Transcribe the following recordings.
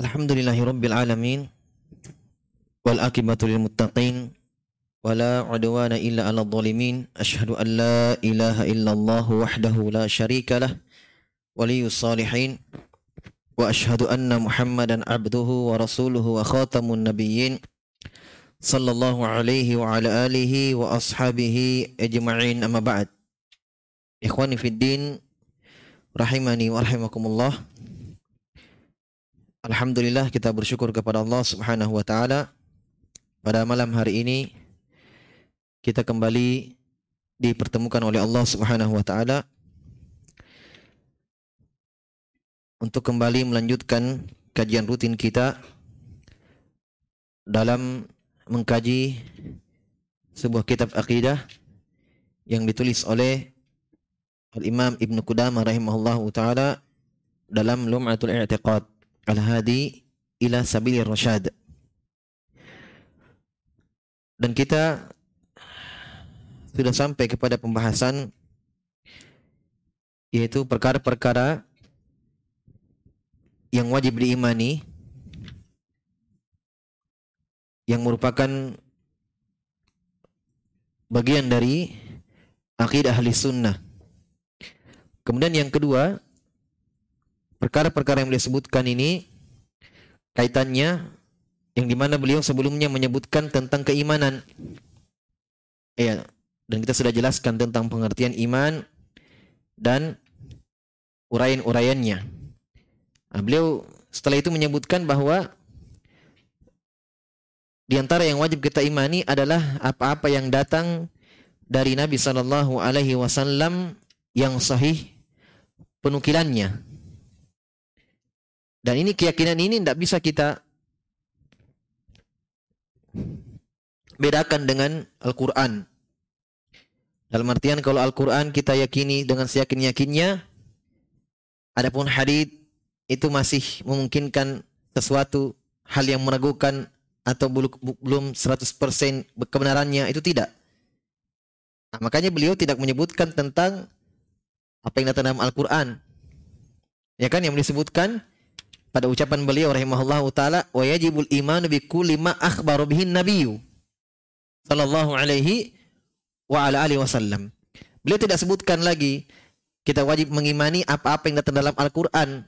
الحمد لله رب العالمين والأكبة للمتقين ولا عدوان إلا على الظالمين أشهد أن لا إله إلا الله وحده لا شريك له ولي الصالحين وأشهد أن محمدا عبده ورسوله وخاتم النبيين صلى الله عليه وعلى آله وأصحابه أجمعين أما بعد إخواني في الدين رحمني ورحمكم الله Alhamdulillah kita bersyukur kepada Allah Subhanahu wa taala. Pada malam hari ini kita kembali dipertemukan oleh Allah Subhanahu wa taala untuk kembali melanjutkan kajian rutin kita dalam mengkaji sebuah kitab akidah yang ditulis oleh Al-Imam Ibn Qudamah rahimahullahu taala dalam Lum'atul I'tiqad Al-Hadi ila Sabilir Rasyad. Dan kita sudah sampai kepada pembahasan yaitu perkara-perkara yang wajib diimani yang merupakan bagian dari akidah ahli sunnah. Kemudian yang kedua, perkara-perkara yang disebutkan ini kaitannya yang di mana beliau sebelumnya menyebutkan tentang keimanan. Ya, dan kita sudah jelaskan tentang pengertian iman dan uraian-uraiannya. Nah, beliau setelah itu menyebutkan bahwa di antara yang wajib kita imani adalah apa-apa yang datang dari Nabi Shallallahu Alaihi Wasallam yang sahih penukilannya dan ini keyakinan ini tidak bisa kita bedakan dengan Al-Quran. Dalam artian kalau Al-Quran kita yakini dengan seyakin-yakinnya, adapun hadith itu masih memungkinkan sesuatu hal yang meragukan atau belum 100% kebenarannya, itu tidak. Nah, makanya beliau tidak menyebutkan tentang apa yang datang dalam Al-Quran. Ya kan yang disebutkan pada ucapan beliau rahimahullahu taala wa yajibul iman bi kulli ma akhbara bihi nabiyyu sallallahu alaihi wa ala alihi wasallam. Beliau tidak sebutkan lagi kita wajib mengimani apa-apa yang datang dalam Al-Qur'an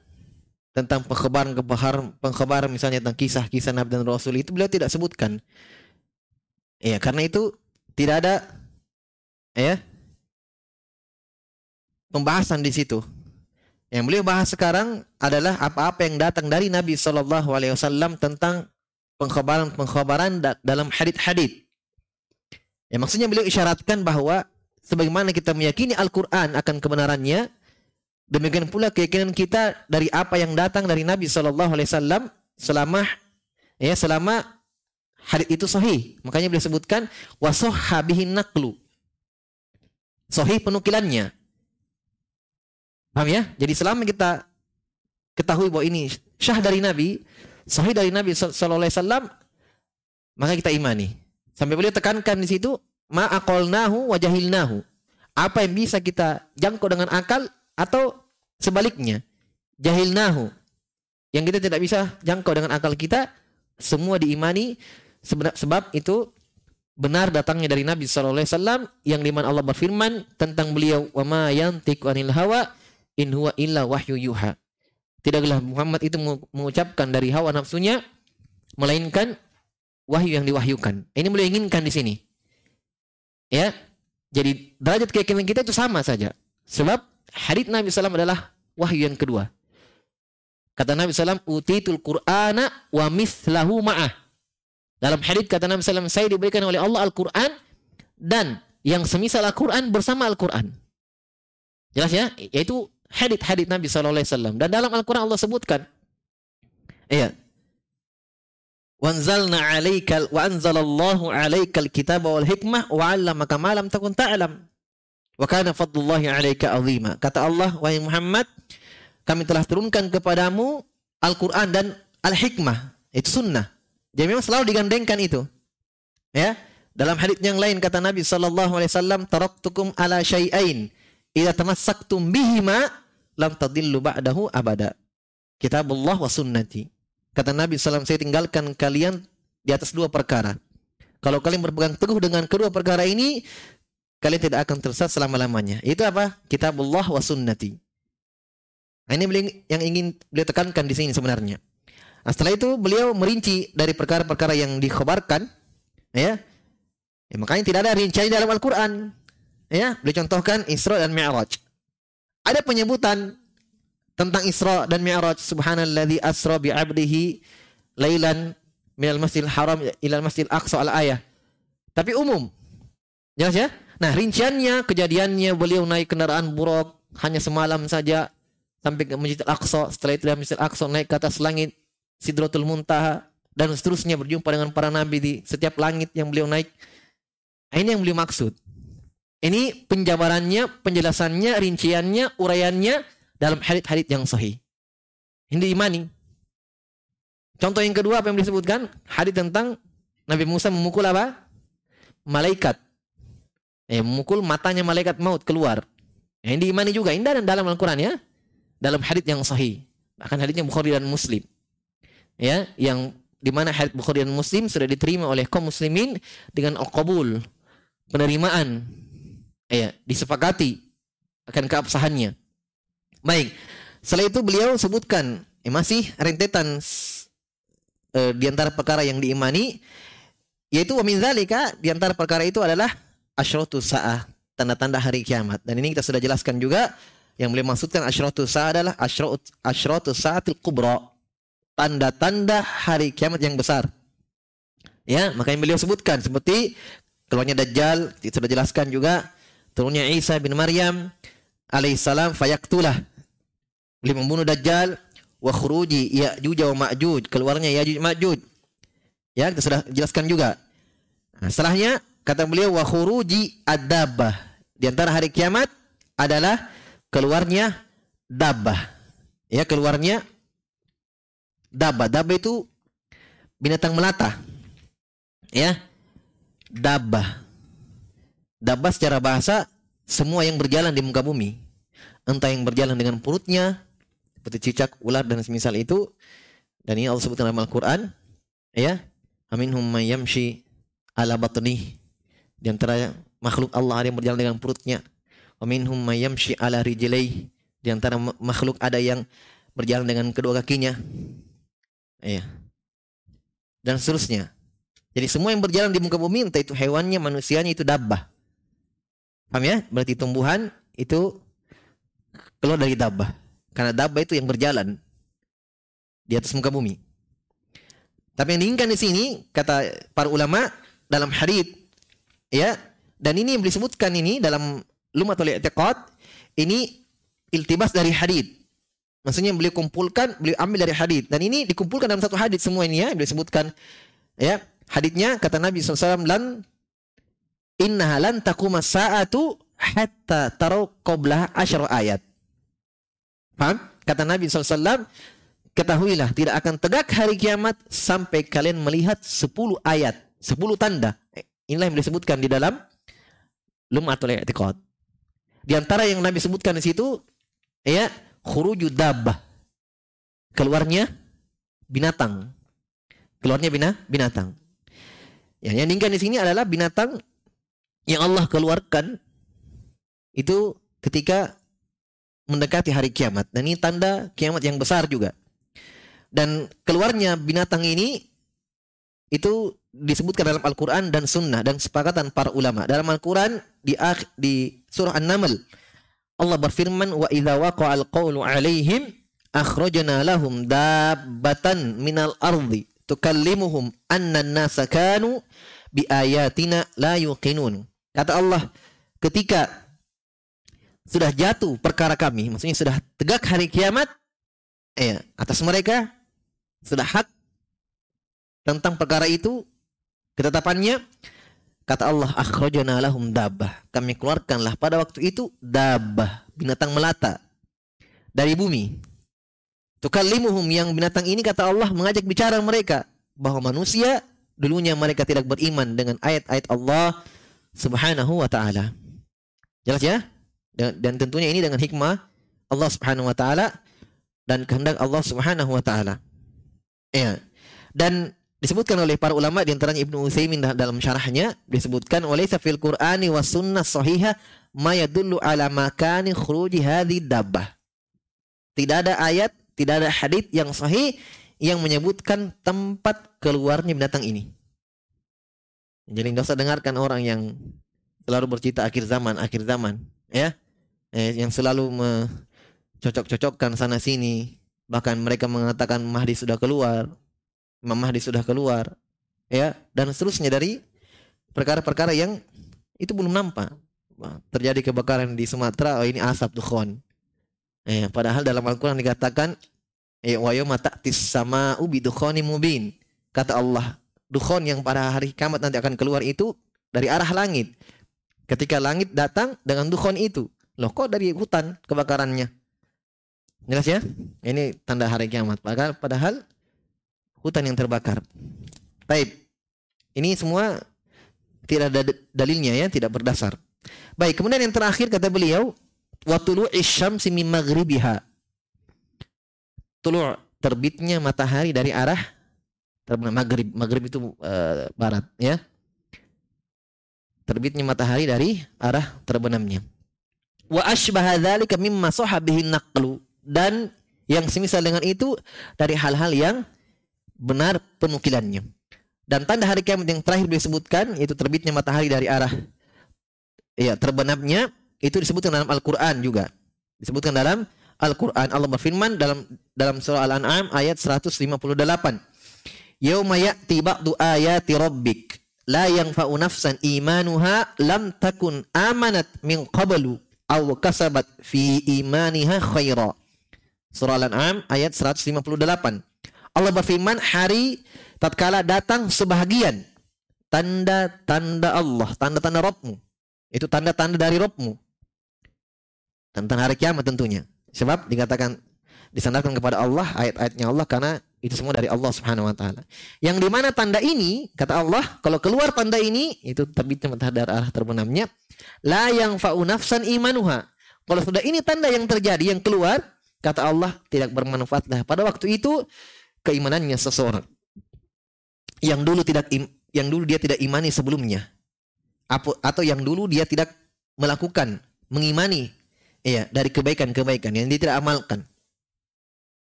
tentang pengkhabaran pengkhabaran misalnya tentang kisah-kisah Nabi dan Rasul itu beliau tidak sebutkan. Ya, karena itu tidak ada ya pembahasan di situ. Yang beliau bahas sekarang adalah apa-apa yang datang dari Nabi Shallallahu Alaihi Wasallam tentang pengkhabaran-pengkhabaran dalam hadit-hadit. Ya maksudnya beliau isyaratkan bahwa sebagaimana kita meyakini Al-Quran akan kebenarannya, demikian pula keyakinan kita dari apa yang datang dari Nabi Shallallahu Alaihi Wasallam selama ya selama hadit itu sahih. Makanya beliau sebutkan wasohabihin naklu. Sahih penukilannya. Paham ya? Jadi selama kita ketahui bahwa ini syah dari Nabi, sahih dari Nabi sallallahu alaihi wasallam, maka kita imani. Sampai beliau tekankan di situ, ma aqalnahu wa jahilnahu. Apa yang bisa kita jangkau dengan akal atau sebaliknya, jahilnahu. Yang kita tidak bisa jangkau dengan akal kita, semua diimani sebab itu benar datangnya dari Nabi sallallahu alaihi wasallam yang di mana Allah berfirman tentang beliau wa ma yantiqu anil hawa in huwa illa wahyu yuha. Tidaklah Muhammad itu mengucapkan dari hawa nafsunya melainkan wahyu yang diwahyukan. Ini beliau inginkan di sini. Ya. Jadi derajat keyakinan kita itu sama saja. Sebab hadits Nabi SAW adalah wahyu yang kedua. Kata Nabi SAW, utitul Qur'ana wa mislahu ma'ah. Dalam hadits kata Nabi SAW, saya diberikan oleh Allah Al-Quran dan yang semisal Al-Quran bersama Al-Quran. Jelas ya? Yaitu hadith-hadith Nabi SAW. Dan dalam Al-Quran Allah sebutkan. Iya. Wanzalna alaikal wa anzalallahu alaikal kitab wal hikmah wa 'allamaka ma lam takun ta'lam. Wa kana fadlullahi 'alaika 'azima. Kata Allah, wahai Muhammad, kami telah turunkan kepadamu Al-Qur'an dan Al-Hikmah. Itu sunnah. Jadi memang selalu digandengkan itu. Ya. Dalam hadis yang lain kata Nabi sallallahu alaihi wasallam, "Taraktukum ala syai'ain idza tamassaktum bihima lam tadillu ba'dahu abada. Kitabullah wa sunnati. Kata Nabi SAW, saya tinggalkan kalian di atas dua perkara. Kalau kalian berpegang teguh dengan kedua perkara ini, kalian tidak akan tersesat selama-lamanya. Itu apa? Kitabullah wa sunnati. Nah, ini yang ingin beliau tekankan di sini sebenarnya. Nah, setelah itu beliau merinci dari perkara-perkara yang dikhabarkan, ya. ya makanya tidak ada rincian dalam Al-Quran. Ya, beliau contohkan Isra dan Mi'raj. Ada penyebutan tentang Isra dan Mi'raj. Subhanalladzi asra bi 'abdihi lailan minal masjidil haram ila masjidil aqsa al ayah. Tapi umum. Jelas ya? Nah, rinciannya, kejadiannya beliau naik kendaraan buruk hanya semalam saja sampai ke Masjidil Aqsa. Setelah itu dari Masjidil Aqsa naik ke atas langit Sidratul Muntaha dan seterusnya berjumpa dengan para nabi di setiap langit yang beliau naik. Nah, ini yang beliau maksud. Ini penjabarannya, penjelasannya, rinciannya, uraiannya dalam hadith-hadith yang sahih. Ini diimani. Contoh yang kedua apa yang disebutkan? Hadis tentang Nabi Musa memukul apa? Malaikat. Eh, memukul matanya malaikat maut keluar. Yang ini diimani juga. Ini dalam, dalam Al-Quran ya. Dalam hadis yang sahih. Bahkan hadisnya Bukhari dan Muslim. Ya, yang di mana hadis Bukhari dan Muslim sudah diterima oleh kaum muslimin dengan al-qabul, penerimaan. Ya, disepakati akan keabsahannya. Baik. Setelah itu beliau sebutkan eh, masih rentetan e, di antara perkara yang diimani yaitu wa min dzalika di antara perkara itu adalah asyratu saah, tanda-tanda hari kiamat. Dan ini kita sudah jelaskan juga yang beliau maksudkan asyratu saah adalah asyratu asyratu saatil kubra. Tanda-tanda hari kiamat yang besar. Ya, makanya beliau sebutkan seperti keluarnya Dajjal, kita sudah jelaskan juga turunnya Isa bin Maryam alaihissalam fayaktulah. Beliau membunuh Dajjal, wa khuruji Ya'juj wa Ma'juj, keluarnya Ya'juj Ma'juj. Ya, kita sudah jelaskan juga. Nah, setelahnya kata beliau wa khuruji ad-dabbah. Di antara hari kiamat adalah keluarnya dabbah. Ya, keluarnya dabbah. Dabbah itu binatang melata. Ya. Dabbah. Dabbah secara bahasa semua yang berjalan di muka bumi. Entah yang berjalan dengan perutnya, seperti cicak, ular dan semisal itu. Dan ini Allah sebutkan dalam Al-Quran. Ya. Aminhum mayyamshi ala batnih. Di antara makhluk Allah ada yang berjalan dengan perutnya. Aminhum mayyamshi ala rijlai. Di antara makhluk ada yang berjalan dengan kedua kakinya. Ya. Dan seterusnya. Jadi semua yang berjalan di muka bumi entah itu hewannya, manusianya itu dabbah. Paham ya? Berarti tumbuhan itu keluar dari dabbah. Karena dabba itu yang berjalan di atas muka bumi. Tapi yang diinginkan di sini kata para ulama dalam hadis ya dan ini yang disebutkan ini dalam Lumatul I'tiqad ini iltibas dari hadis. Maksudnya beliau kumpulkan, beliau ambil dari hadis dan ini dikumpulkan dalam satu hadis semua ini ya, beliau sebutkan ya. Hadisnya kata Nabi SAW lan inna lan takuma sa'atu hatta taru qabla asyara ayat. Paham? Kata Nabi SAW, ketahuilah tidak akan tegak hari kiamat sampai kalian melihat 10 ayat, 10 tanda. Inilah yang disebutkan di dalam Lum'atul I'tiqad. Di antara yang Nabi sebutkan di situ, ya, khuruju dabbah. Keluarnya binatang. Keluarnya bina, binatang. Ya, yang diinginkan di sini adalah binatang yang Allah keluarkan itu ketika mendekati hari kiamat dan ini tanda kiamat yang besar juga. Dan keluarnya binatang ini itu disebutkan dalam Al-Qur'an dan Sunnah dan sepakatan para ulama. Dalam Al-Qur'an di di surah An-Naml Allah berfirman wa idza waqa'al qawlu 'alaihim akhrajna lahum dabbatan minal ardi tukallimuhum anna an-nasa kanu bi ayatina la yuqinun. Kata Allah, ketika sudah jatuh perkara kami, maksudnya sudah tegak hari kiamat, eh, atas mereka sudah hak tentang perkara itu ketetapannya kata Allah akhrajana lahum dabbah. Kami keluarkanlah pada waktu itu dabbah binatang melata dari bumi. Tukallimuhum yang binatang ini kata Allah mengajak bicara mereka bahwa manusia dulunya mereka tidak beriman dengan ayat-ayat Allah Subhanahu wa taala jelas ya dan, dan tentunya ini dengan hikmah Allah Subhanahu wa taala dan kehendak Allah Subhanahu wa taala. Ya. Dan disebutkan oleh para ulama di antaranya Ibnu Utsaimin dalam syarahnya disebutkan oleh fil Qur'ani was sunnah sahihah ma yadullu ala makani khuruji hadhi dabbah. Tidak ada ayat, tidak ada hadis yang sahih yang menyebutkan tempat keluarnya binatang ini. Jadi tidak usah dengarkan orang yang selalu bercerita akhir zaman, akhir zaman, ya. Eh, yang selalu mencocok-cocokkan sana sini, bahkan mereka mengatakan Mahdi sudah keluar, Imam Mahdi sudah keluar, ya, dan seterusnya dari perkara-perkara yang itu belum nampak. Terjadi kebakaran di Sumatera, oh ini asap dukhon. Eh, padahal dalam Al-Quran dikatakan eh, wa yawma ta'tis sama'u bidukhani mubin. Kata Allah, dukhon yang pada hari kiamat nanti akan keluar itu dari arah langit. Ketika langit datang dengan dukhon itu. Loh kok dari hutan kebakarannya? Jelas ya? Ini tanda hari kiamat. Padahal, padahal hutan yang terbakar. Baik. Ini semua tidak ada dalilnya ya, tidak berdasar. Baik, kemudian yang terakhir kata beliau, wa tulu'i syamsi min maghribiha. Tulu' terbitnya matahari dari arah maghrib. Maghrib itu uh, barat ya. Terbitnya matahari dari arah terbenamnya. Wa ashbaha dzalika mimma sahabihi naqlu dan yang semisal dengan itu dari hal-hal yang benar penukilannya. Dan tanda hari kiamat yang terakhir disebutkan itu terbitnya matahari dari arah ya terbenamnya itu disebutkan dalam Al-Qur'an juga. Disebutkan dalam Al-Qur'an Allah berfirman dalam dalam surah Al-An'am ayat 158. Yauma ya'ti ba'du ayati rabbik la yanfa'u nafsan imanuha lam takun amanat min qablu aw kasabat fi imaniha khaira. Surah Al-An'am ayat 158. Allah berfirman hari tatkala datang sebahagian tanda-tanda Allah, tanda-tanda Rabbmu. Itu tanda-tanda dari Rabbmu tentang hari kiamat tentunya. Sebab dikatakan disandarkan kepada Allah ayat-ayatnya Allah karena itu semua dari Allah Subhanahu wa taala. Yang di mana tanda ini kata Allah kalau keluar tanda ini itu terbitnya matahari arah terbenamnya la yang fa'u nafsan imanuha. Kalau sudah ini tanda yang terjadi yang keluar kata Allah tidak bermanfaat dah pada waktu itu keimanannya seseorang yang dulu tidak im, yang dulu dia tidak imani sebelumnya atau yang dulu dia tidak melakukan mengimani Iya, dari kebaikan-kebaikan yang dia tidak amalkan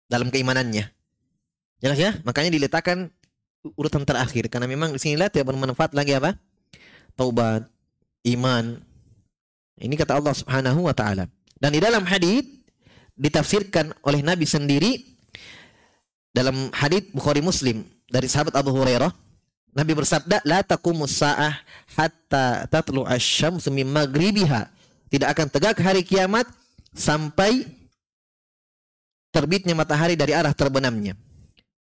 dalam keimanannya. Jelas ya? Makanya diletakkan urutan terakhir karena memang di sinilah tidak bermanfaat lagi apa? Taubat, iman. Ini kata Allah Subhanahu wa taala. Dan di dalam hadis ditafsirkan oleh Nabi sendiri dalam hadis Bukhari Muslim dari sahabat Abu Hurairah Nabi bersabda la taqumus saah hatta tatlu asy-syamsu min maghribiha tidak akan tegak hari kiamat sampai terbitnya matahari dari arah terbenamnya.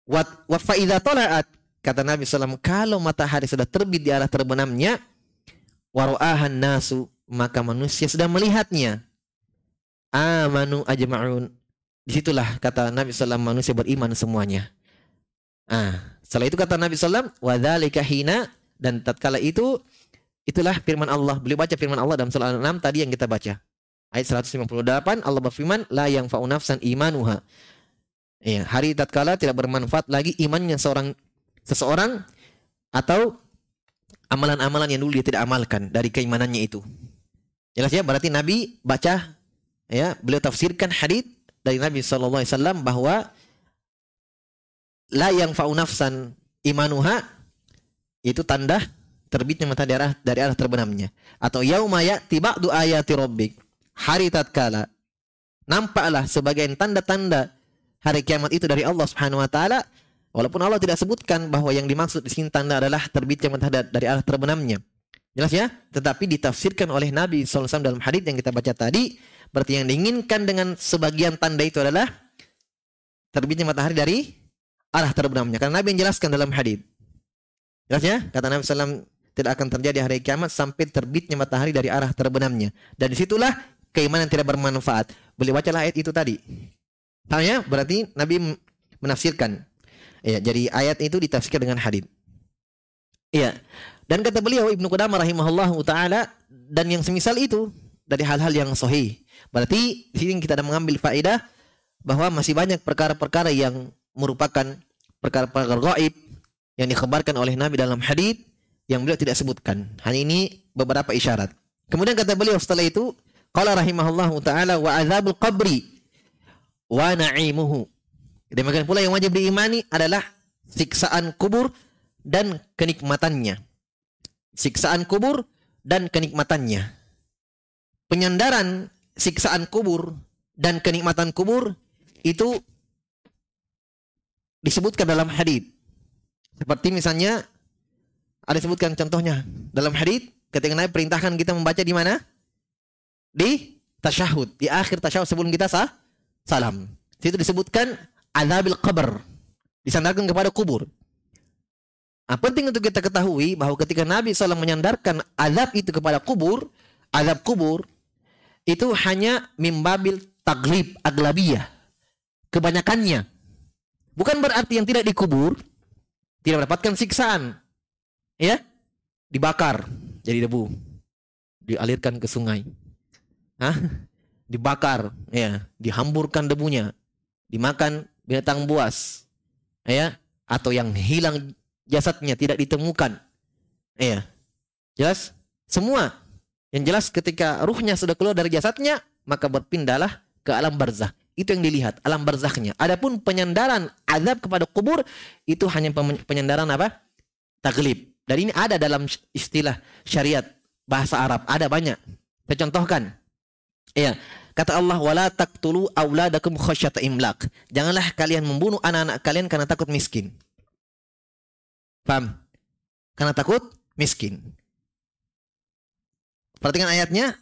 Wa fa idza tala'at kata Nabi SAW kalau matahari sudah terbit di arah terbenamnya waru'ahan nasu maka manusia sudah melihatnya amanu ajma'un di situlah kata Nabi SAW manusia beriman semuanya ah setelah itu kata Nabi SAW wadzalika hina dan tatkala itu Itulah firman Allah. Beliau baca firman Allah dalam surah Al-An'am tadi yang kita baca. Ayat 158 Allah berfirman la yang fa'u nafsan imanuha. Ya, hari tatkala tidak bermanfaat lagi imannya seorang seseorang atau amalan-amalan yang dulu dia tidak amalkan dari keimanannya itu. Jelas ya, berarti Nabi baca ya, beliau tafsirkan hadis dari Nabi wasallam bahwa la yang fa'u nafsan imanuha itu tanda terbitnya mata dari arah dari arah terbenamnya atau yauma ya'ti ba'du ayati rabbik hari tatkala nampaklah sebagian tanda-tanda hari kiamat itu dari Allah Subhanahu wa taala. Walaupun Allah tidak sebutkan bahwa yang dimaksud di sini tanda adalah terbitnya matahari dari arah terbenamnya. Jelas ya? Tetapi ditafsirkan oleh Nabi SAW dalam hadis yang kita baca tadi berarti yang diinginkan dengan sebagian tanda itu adalah terbitnya matahari dari arah terbenamnya. Karena Nabi menjelaskan dalam hadis. Jelas ya? Kata Nabi SAW tidak akan terjadi hari kiamat sampai terbitnya matahari dari arah terbenamnya. Dan di situlah keimanan tidak bermanfaat. Beliau bacalah ayat itu tadi. Tanya berarti Nabi menafsirkan. Ya, jadi ayat itu ditafsirkan dengan hadis. Iya. Dan kata beliau Ibnu Qudamah rahimahullah taala dan yang semisal itu dari hal-hal yang sahih. Berarti sini kita ada mengambil faedah bahwa masih banyak perkara-perkara yang merupakan perkara-perkara gaib yang dikhabarkan oleh Nabi dalam hadis yang beliau tidak sebutkan. Hanya ini beberapa isyarat. Kemudian kata beliau setelah itu, qala rahimahullah taala wa adzabul qabri wa na'imuhu. Demikian pula yang wajib diimani adalah siksaan kubur dan kenikmatannya. Siksaan kubur dan kenikmatannya. Penyandaran siksaan kubur dan kenikmatan kubur itu disebutkan dalam hadis. Seperti misalnya ada disebutkan contohnya dalam hadis ketika Nabi perintahkan kita membaca di mana? Di tasyahud, di akhir tasyahud sebelum kita sah salam. Itu disebutkan azabil qabr. Disandarkan kepada kubur. Nah, penting untuk kita ketahui bahwa ketika Nabi SAW menyandarkan azab itu kepada kubur, azab kubur, itu hanya mimbabil taglib aglabiyah. Kebanyakannya. Bukan berarti yang tidak dikubur, tidak mendapatkan siksaan. Ya, dibakar jadi debu. Dialirkan ke sungai. Hah? Dibakar, ya, dihamburkan debunya. Dimakan binatang buas. Ya, atau yang hilang jasadnya tidak ditemukan. Iya. Jelas? Semua. Yang jelas ketika ruhnya sudah keluar dari jasadnya, maka berpindahlah ke alam barzah. Itu yang dilihat, alam barzahnya. Adapun penyandaran azab kepada kubur, itu hanya penyandaran apa? Taglib. Dan ini ada dalam istilah syariat bahasa Arab. Ada banyak. Saya contohkan. Iya. Kata Allah, "Wala taqtulu auladakum khasyata imlak." Janganlah kalian membunuh anak-anak kalian karena takut miskin. Paham? Karena takut miskin. Perhatikan ayatnya.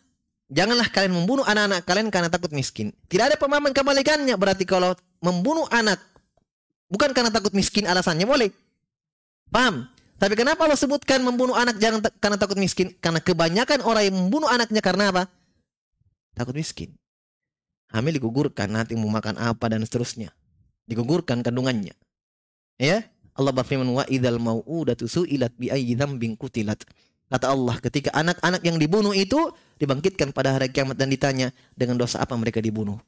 Janganlah kalian membunuh anak-anak kalian karena takut miskin. Tidak ada pemahaman kebalikannya. Berarti kalau membunuh anak bukan karena takut miskin alasannya boleh. Paham? Tapi kenapa Allah sebutkan membunuh anak jangan karena takut miskin? Karena kebanyakan orang yang membunuh anaknya karena apa? Takut miskin. Hamil digugurkan, nanti mau makan apa dan seterusnya. Digugurkan kandungannya. Ya? Allah berfirman wa idzal mau'udatu su'ilat bi ayyi dzambin qutilat. Kata Allah, ketika anak-anak yang dibunuh itu dibangkitkan pada hari kiamat dan ditanya dengan dosa apa mereka dibunuh.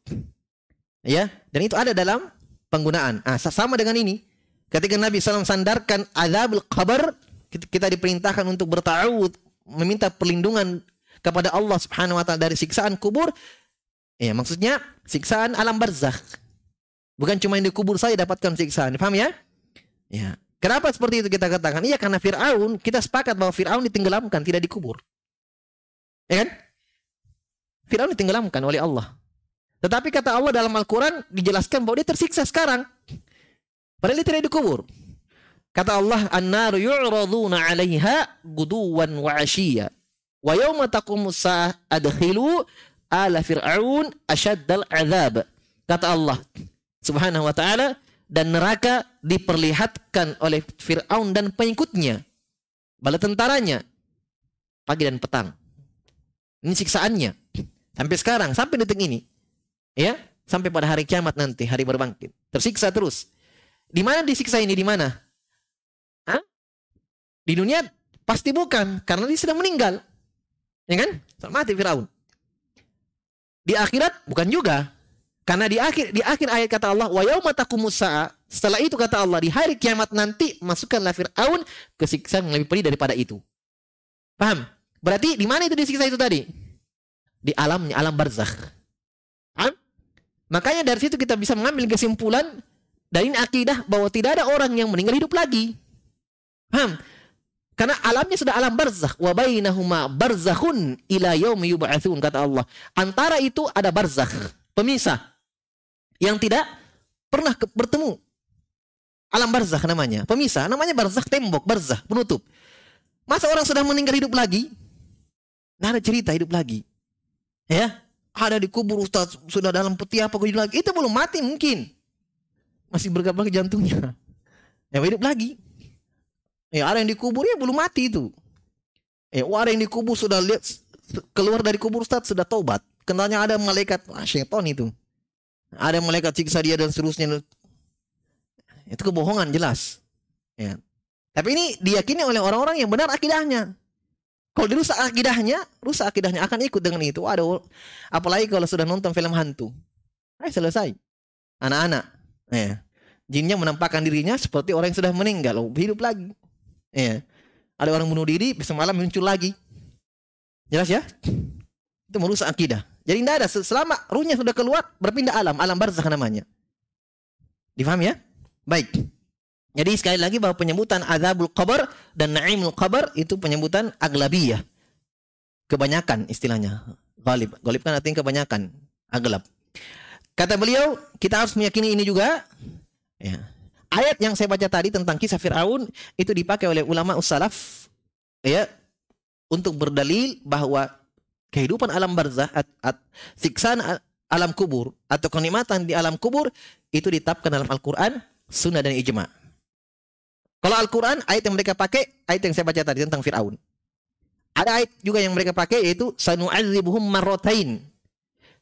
Ya, dan itu ada dalam penggunaan. Ah, sama dengan ini. Ketika Nabi SAW sandarkan azabul qabr, kita diperintahkan untuk bertawud, meminta perlindungan kepada Allah Subhanahu wa taala dari siksaan kubur. Ya, maksudnya siksaan alam barzakh. Bukan cuma yang dikubur saja dapatkan siksaan. Paham ya? Ya. Kenapa seperti itu kita katakan? Iya karena Fir'aun, kita sepakat bahwa Fir'aun ditenggelamkan, tidak dikubur. Ya kan? Fir'aun ditenggelamkan oleh Allah. Tetapi kata Allah dalam Al-Quran dijelaskan bahwa dia tersiksa sekarang. Padahal dia tidak dikubur. Kata Allah, An-naru yu'raduna 'alaiha guduwan wa 'ashiyya. Wa yawma taqumu adkhilu ala fir'aun asyaddal 'adzab. Kata Allah Subhanahu wa taala, dan neraka diperlihatkan oleh Fir'aun dan pengikutnya. Bala tentaranya. Pagi dan petang. Ini siksaannya. Sampai sekarang, sampai detik ini. Ya, sampai pada hari kiamat nanti, hari berbangkit. Tersiksa terus. Di mana disiksa ini? Di mana? Di dunia pasti bukan, karena dia sudah meninggal. Ya kan? Mati Firaun. Di akhirat bukan juga, karena di akhir di akhir ayat kata Allah, "Wa yauma Setelah itu kata Allah, di hari kiamat nanti masukkanlah Firaun ke siksa yang lebih pedih daripada itu. Paham? Berarti di mana itu disiksa itu tadi? Di alamnya, alam barzakh. Paham? Makanya dari situ kita bisa mengambil kesimpulan dari akidah bahwa tidak ada orang yang meninggal hidup lagi. Paham? Karena alamnya sudah alam barzakh. Wa bainahuma barzakhun ila yaumi yub'atsun kata Allah. Antara itu ada barzakh, pemisah yang tidak pernah bertemu. Alam barzah namanya, pemisah. Namanya barzah tembok, barzah, penutup. Masa orang sudah meninggal hidup lagi? Nah ada cerita hidup lagi. Ya, ada di kubur Ustaz, sudah dalam peti apa hidup lagi. Itu belum mati mungkin. Masih bergerak jantungnya. Ya hidup lagi. Ya ada yang dikubur ya belum mati itu. Ya ada yang dikubur sudah lihat keluar dari kubur Ustaz sudah tobat. Kenalnya ada malaikat, ah, syaitan itu. Ada malaikat siksa dia dan seterusnya. Itu kebohongan jelas. Ya. Tapi ini diyakini oleh orang-orang yang benar akidahnya. Kalau dirusak akidahnya, rusak akidahnya akan ikut dengan itu. Ada apalagi kalau sudah nonton film hantu. Ay, selesai. Anak-anak. Ya. jinnya menampakkan dirinya seperti orang yang sudah meninggal, oh, hidup lagi. Ya. Ada orang bunuh diri, semalam muncul lagi. Jelas ya? Itu merusak akidah. Jadi tidak ada selama ruhnya sudah keluar berpindah alam, alam barzakh namanya. Difaham ya? Baik. Jadi sekali lagi bahwa penyebutan azabul qabr dan naimul qabr itu penyebutan aglabiyah. Kebanyakan istilahnya. Galib. Galib kan artinya kebanyakan. Aglab. Kata beliau, kita harus meyakini ini juga. Ya. Ayat yang saya baca tadi tentang kisah Fir'aun itu dipakai oleh ulama ussalaf ya untuk berdalil bahwa kehidupan alam barzah at, at, siksaan alam kubur atau kenikmatan di alam kubur itu ditetapkan dalam Al-Qur'an, sunnah dan ijma. Kalau Al-Quran, ayat yang mereka pakai, ayat yang saya baca tadi tentang Fir'aun. Ada ayat juga yang mereka pakai yaitu sanu'adzibuhum marrotain.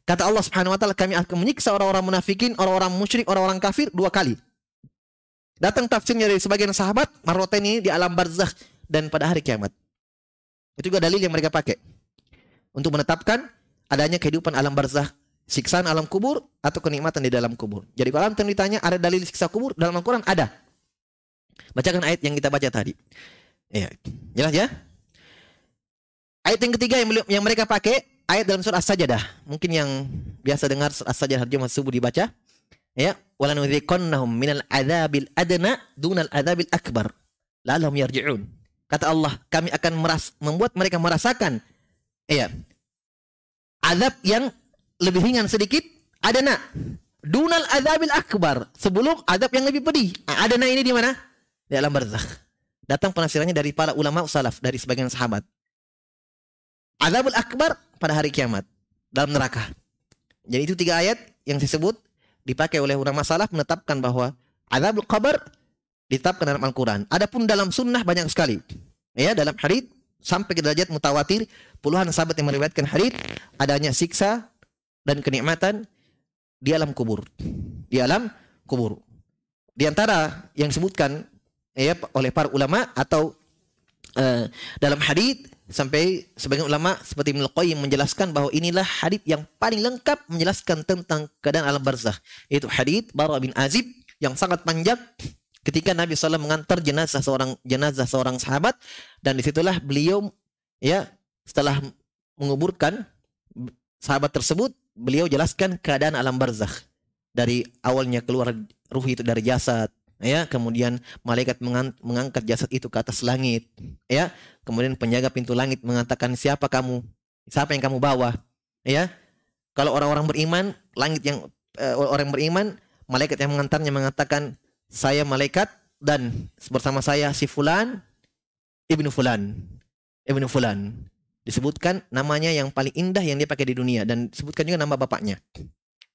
Kata Allah Subhanahu wa taala kami akan menyiksa orang-orang munafikin, orang-orang musyrik, orang-orang kafir dua kali. Datang tafsirnya dari sebagian sahabat, marrotain ini di alam barzakh dan pada hari kiamat. Itu juga dalil yang mereka pakai untuk menetapkan adanya kehidupan alam barzakh, siksaan alam kubur atau kenikmatan di dalam kubur. Jadi kalau antum ditanya ada dalil siksa kubur dalam Al-Qur'an ada. Bacakan ayat yang kita baca tadi. Ya, jelas ya? Ayat yang ketiga yang, yang mereka pakai ayat dalam surah As-Sajdah. Mungkin yang biasa dengar surah As-Sajdah hari Jumat subuh dibaca. Ya, wala nudziqannahum minal adzabil adna dunal adzabil akbar. La'allahum yarji'un. Kata Allah, kami akan meras, membuat mereka merasakan ya, azab yang lebih ringan sedikit adana dunal adzabil akbar sebelum azab yang lebih pedih. Adana ini di mana? di alam barzakh. Datang penafsirannya dari para ulama salaf, dari sebagian sahabat. Azabul akbar pada hari kiamat dalam neraka. Jadi itu tiga ayat yang disebut dipakai oleh ulama salaf menetapkan bahwa azabul qabr ditetapkan dalam Al-Quran. Adapun dalam sunnah banyak sekali. Ya, dalam hadis sampai ke derajat mutawatir puluhan sahabat yang meriwayatkan hadis adanya siksa dan kenikmatan di alam kubur. Di alam kubur. Di antara yang disebutkan ya oleh para ulama atau uh, dalam hadis sampai sebagian ulama seperti Ibnu Qayyim menjelaskan bahwa inilah hadis yang paling lengkap menjelaskan tentang keadaan alam barzakh. Yaitu hadis Bara bin Azib yang sangat panjang ketika Nabi SAW mengantar jenazah seorang jenazah seorang sahabat. Dan di situlah beliau ya setelah menguburkan sahabat tersebut beliau jelaskan keadaan alam barzakh. Dari awalnya keluar ruh itu dari jasad ya kemudian malaikat mengangkat jasad itu ke atas langit. Ya kemudian penjaga pintu langit mengatakan siapa kamu? Siapa yang kamu bawa? Ya kalau orang-orang beriman langit yang uh, orang beriman malaikat yang mengantarnya mengatakan saya malaikat dan bersama saya si fulan ibnu fulan ibnu fulan. Disebutkan namanya yang paling indah yang dia pakai di dunia dan disebutkan juga nama bapaknya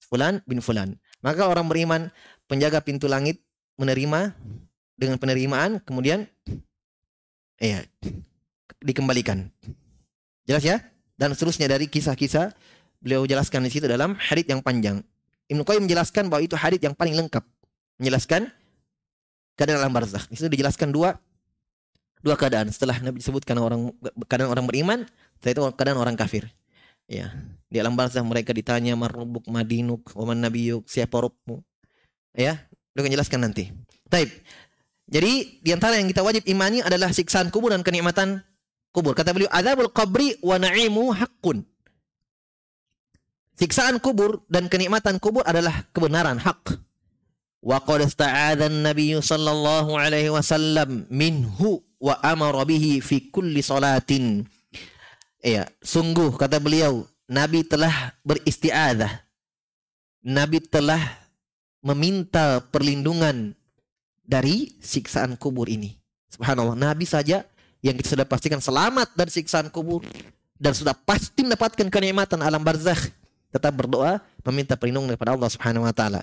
fulan bin fulan. Maka orang beriman penjaga pintu langit menerima dengan penerimaan kemudian ya dikembalikan. Jelas ya? Dan seterusnya dari kisah-kisah beliau jelaskan di situ dalam hadis yang panjang. Ibnu Qayyim menjelaskan bahwa itu hadis yang paling lengkap menjelaskan keadaan alam barzakh. Di situ dijelaskan dua dua keadaan setelah Nabi disebutkan orang keadaan orang beriman, setelah itu keadaan orang kafir. Ya, di alam barzakh mereka ditanya marubuk madinuk, waman nabiyuk, siapa rupmu. Ya, akan jelaskan nanti. Taib. Jadi di antara yang kita wajib imani adalah siksaan kubur dan kenikmatan kubur. Kata beliau, "Adzabul qabri wa na'imu haqqun." Siksaan kubur dan kenikmatan kubur adalah kebenaran, hak. Wa qad ista'adha an-nabiy sallallahu alaihi wasallam minhu wa amara bihi fi kulli salatin. Iya, sungguh kata beliau, Nabi telah beristiadah. Nabi telah meminta perlindungan dari siksaan kubur ini. Subhanallah, Nabi saja yang kita sudah pastikan selamat dari siksaan kubur dan sudah pasti mendapatkan kenikmatan alam barzakh tetap berdoa meminta perlindungan kepada Allah Subhanahu wa taala.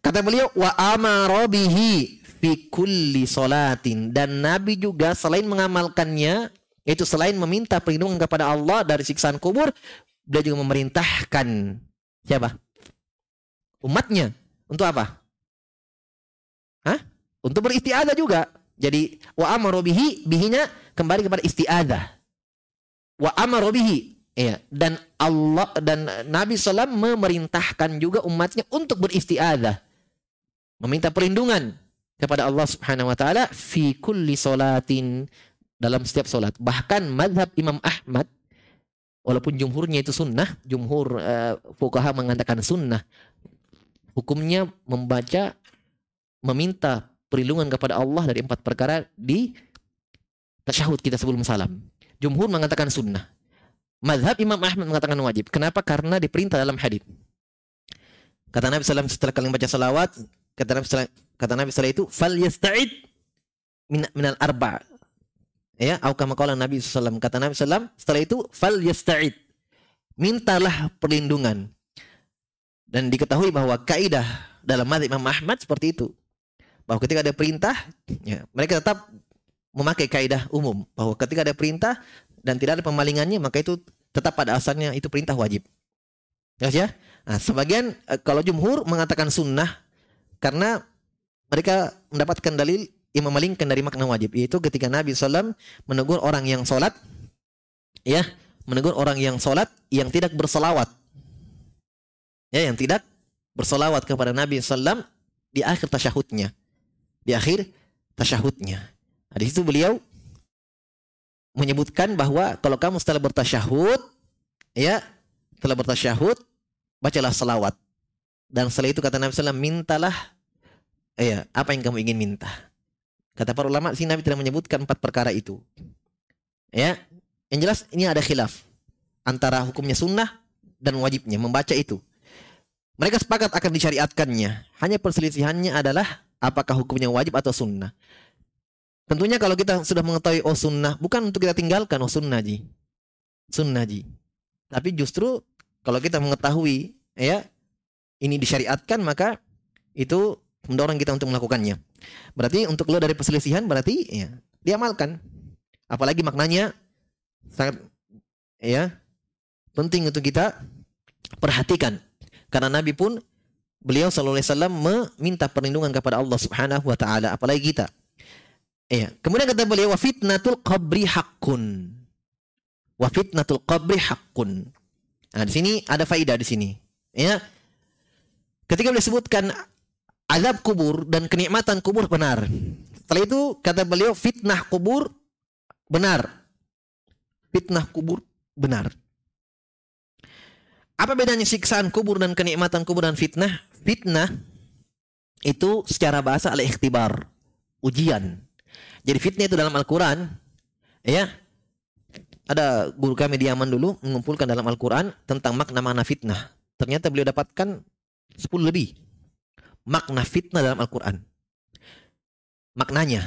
Kata beliau wa amara bihi fi kulli salatin dan Nabi juga selain mengamalkannya itu selain meminta perlindungan kepada Allah dari siksaan kubur, beliau juga memerintahkan siapa? Umatnya untuk apa? Hah? Untuk beristiadah juga. Jadi wa amaru bihi bihinya kembali kepada istiadah. Wa amaru bihi ya dan Allah dan Nabi SAW memerintahkan juga umatnya untuk beristiadah. meminta perlindungan kepada Allah Subhanahu wa taala fi kulli salatin dalam setiap solat. Bahkan madhab Imam Ahmad walaupun jumhurnya itu sunnah, jumhur uh, fukaha mengatakan sunnah. Hukumnya membaca meminta perlindungan kepada Allah dari empat perkara di tasyahud kita sebelum salam. Jumhur mengatakan sunnah. Madhab Imam Ahmad mengatakan wajib. Kenapa? Karena diperintah dalam hadis. Kata Nabi SAW setelah kalian baca salawat, kata Nabi SAW, kata Nabi SAW itu, fal yasta'id min, minal arba. Ya, atau kama Nabi SAW. Kata Nabi SAW, setelah itu, fal yasta'id. Mintalah perlindungan. Dan diketahui bahwa kaidah dalam madhab Imam Ahmad seperti itu. Bahwa ketika ada perintah, ya, mereka tetap memakai kaidah umum. Bahwa ketika ada perintah dan tidak ada pemalingannya, maka itu tetap pada asalnya itu perintah wajib. Jelas ya? Nah, sebagian eh, kalau jumhur mengatakan sunnah karena mereka mendapatkan dalil yang memalingkan dari makna wajib yaitu ketika Nabi SAW menegur orang yang sholat ya menegur orang yang sholat yang tidak bersolawat ya yang tidak bersolawat kepada Nabi SAW di akhir tasyahudnya di akhir tasyahudnya nah, di situ beliau menyebutkan bahwa kalau kamu setelah bertasyahud ya setelah bertasyahud bacalah selawat. Dan setelah itu kata Nabi SAW, mintalah ya, apa yang kamu ingin minta. Kata para ulama, sini Nabi tidak menyebutkan empat perkara itu. Ya, yang jelas ini ada khilaf antara hukumnya sunnah dan wajibnya membaca itu. Mereka sepakat akan disyariatkannya. Hanya perselisihannya adalah apakah hukumnya wajib atau sunnah. Tentunya kalau kita sudah mengetahui oh sunnah, bukan untuk kita tinggalkan oh sunnah ji. Sunnah ji. Tapi justru kalau kita mengetahui ya ini disyariatkan maka itu mendorong kita untuk melakukannya. Berarti untuk lo dari perselisihan berarti ya diamalkan. Apalagi maknanya sangat ya penting untuk kita perhatikan. Karena Nabi pun beliau sallallahu alaihi wasallam meminta perlindungan kepada Allah Subhanahu wa taala apalagi kita. Ya, kemudian kata beliau wa fitnatul qabri haqqun. Wa fitnatul qabri haqqun. Nah, di sini ada faidah di sini. Ya. Ketika beliau sebutkan azab kubur dan kenikmatan kubur benar. Setelah itu kata beliau fitnah kubur benar. Fitnah kubur benar. Apa bedanya siksaan kubur dan kenikmatan kubur dan fitnah? Fitnah itu secara bahasa adalah ikhtibar, ujian. Jadi fitnah itu dalam Al-Quran, ya, ada guru kami di Yaman dulu mengumpulkan dalam Al-Quran tentang makna-makna fitnah. Ternyata beliau dapatkan 10 lebih. Makna fitnah dalam Al-Quran. Maknanya.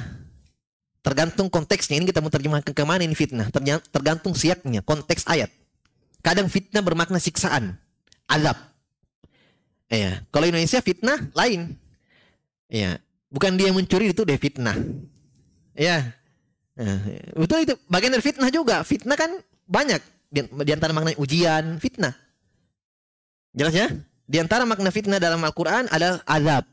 Tergantung konteksnya. Ini kita mau terjemahkan ke mana ini fitnah. Tergantung siaknya, konteks ayat. Kadang fitnah bermakna siksaan. Azab. Ya. Kalau Indonesia fitnah lain. Ya. Bukan dia mencuri itu dia fitnah. Ya. Nah, betul itu bagian dari fitnah juga. Fitnah kan banyak di, antara makna ujian, fitnah. Jelas ya? Di antara makna fitnah dalam Al-Qur'an adalah azab.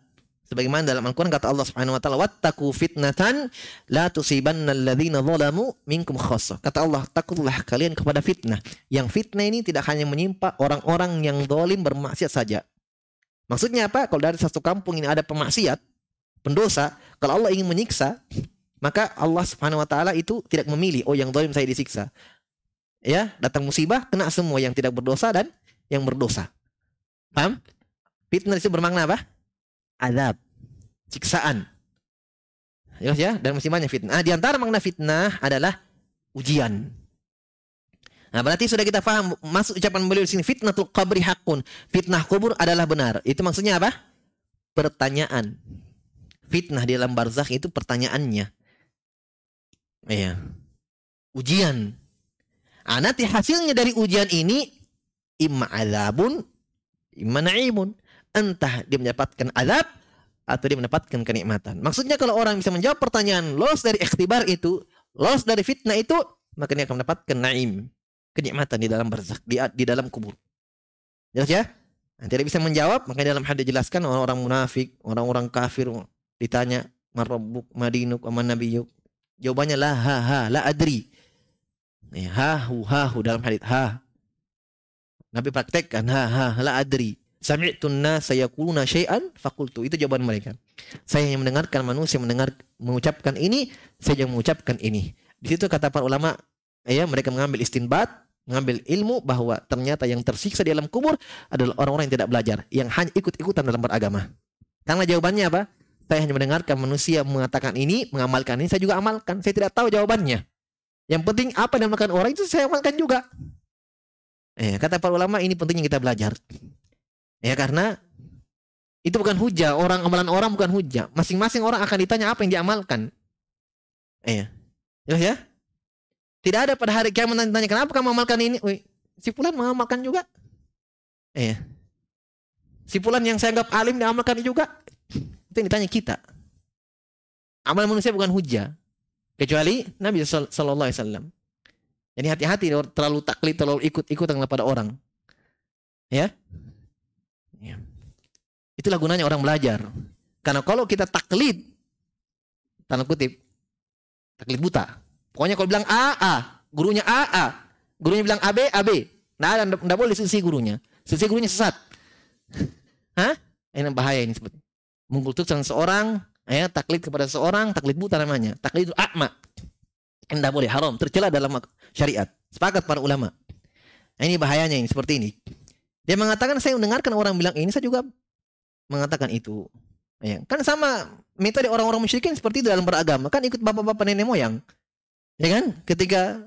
Sebagaimana dalam Al-Qur'an kata Allah Subhanahu wa taala, "Wattaqu fitnatan la tusibanna alladziina zalamu minkum khassah." Kata Allah, takutlah kalian kepada fitnah. Yang fitnah ini tidak hanya menimpa orang-orang yang zalim bermaksiat saja. Maksudnya apa? Kalau dari satu kampung ini ada pemaksiat, pendosa, kalau Allah ingin menyiksa, maka Allah Subhanahu wa taala itu tidak memilih oh yang zalim saya disiksa. Ya, datang musibah kena semua yang tidak berdosa dan yang berdosa. Paham? Fitnah itu bermakna apa? Azab. Siksaan. Jelas ya, dan masih banyak fitnah. Nah, di antara makna fitnah adalah ujian. Nah, berarti sudah kita paham masuk ucapan beliau di sini fitnatul qabri hakun. Fitnah kubur adalah benar. Itu maksudnya apa? Pertanyaan. Fitnah di dalam barzakh itu pertanyaannya. Iya. Ujian. Ah, nanti hasilnya dari ujian ini imma azabun, imma na'imun. Entah dia mendapatkan azab atau dia mendapatkan kenikmatan. Maksudnya kalau orang bisa menjawab pertanyaan lolos dari ikhtibar itu, lolos dari fitnah itu, maka dia akan mendapatkan naim, kenikmatan di dalam barzakh, di, di dalam kubur. Jelas ya? Nah, tidak bisa menjawab, maka dalam hadis dijelaskan orang-orang munafik, orang-orang kafir ditanya, "Marabbuk, madinuk, aman nabiyuk?" Jawabannya la ha ha la adri. Ya, ha hu ha hu dalam hadis ha. Nabi praktekkan ha ha la adri. Sami'tun nasa yaquluna syai'an fakultu. Itu jawaban mereka. Saya yang mendengarkan manusia mendengar mengucapkan ini, saya yang mengucapkan ini. Di situ kata para ulama, ya mereka mengambil istinbat, mengambil ilmu bahwa ternyata yang tersiksa di alam kubur adalah orang-orang yang tidak belajar, yang hanya ikut-ikutan dalam beragama. Karena jawabannya apa? Saya hanya mendengarkan manusia mengatakan ini, mengamalkan ini, saya juga amalkan. Saya tidak tahu jawabannya. Yang penting apa yang dimakan orang itu saya amalkan juga. Eh, kata para ulama ini pentingnya kita belajar. Ya karena itu bukan hujah, orang amalan orang bukan hujah. Masing-masing orang akan ditanya apa yang diamalkan. Iya. Ya, ya. Tidak ada pada hari kiamat tanya kenapa kamu amalkan ini? Wih, si fulan mengamalkan juga. Iya. Si fulan yang saya anggap alim diamalkan juga. Itu yang ditanya kita. Amal manusia bukan hujah. Kecuali Nabi Sallallahu Alaihi Wasallam. Jadi hati-hati terlalu taklid, terlalu ikut-ikutan kepada orang. Ya. Itulah gunanya orang belajar. Karena kalau kita taklid, tanda kutip, taklid buta. Pokoknya kalau bilang A, A. Gurunya A, A. Gurunya bilang AB, AB. Nah, tidak boleh sisi gurunya. Sisi gurunya sesat. Hah? Ini bahaya ini seperti. Mengkultuskan seorang, ya, taklid kepada seorang, taklid buta namanya. Taklid itu akma. Tidak boleh, haram. Tercela dalam syariat. Sepakat para ulama. Ini bahayanya ini, seperti ini. Dia mengatakan saya mendengarkan orang bilang ini, saya juga mengatakan itu. Ya, kan sama metode orang-orang musyrikin seperti itu dalam beragama, kan ikut bapak-bapak nenek moyang. Ya kan? Ketika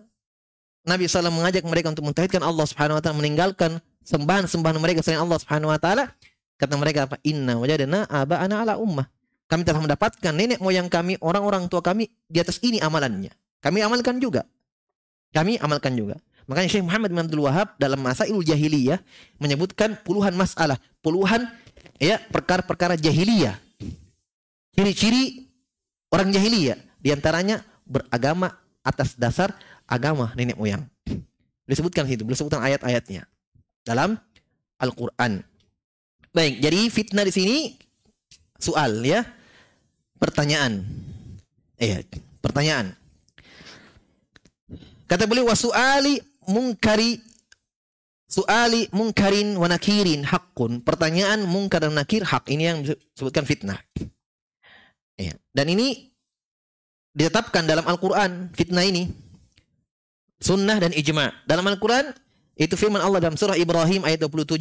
Nabi SAW mengajak mereka untuk mentauhidkan Allah Subhanahu wa taala, meninggalkan sembahan-sembahan mereka selain Allah Subhanahu wa taala, kata mereka apa? Inna wajadna aba'ana ala ummah. Kami telah mendapatkan nenek moyang kami, orang-orang tua kami di atas ini amalannya. Kami amalkan juga. Kami amalkan juga. Makanya Syekh Muhammad bin Abdul Wahab dalam masa ilmu jahiliyah menyebutkan puluhan masalah, puluhan ya perkara-perkara jahiliyah. Ciri-ciri orang jahiliyah di antaranya beragama atas dasar agama nenek moyang. Disebutkan situ, disebutkan ayat-ayatnya dalam Al-Qur'an. Baik, jadi fitnah di sini soal ya. Pertanyaan. Iya, pertanyaan. Kata beliau wasuali mungkari suali mungkarin wa nakirin hakun. Pertanyaan mungkar dan nakir hak. Ini yang disebutkan fitnah. Ya. Dan ini ditetapkan dalam Al-Quran fitnah ini. Sunnah dan ijma. Dalam Al-Quran itu firman Allah dalam surah Ibrahim ayat 27.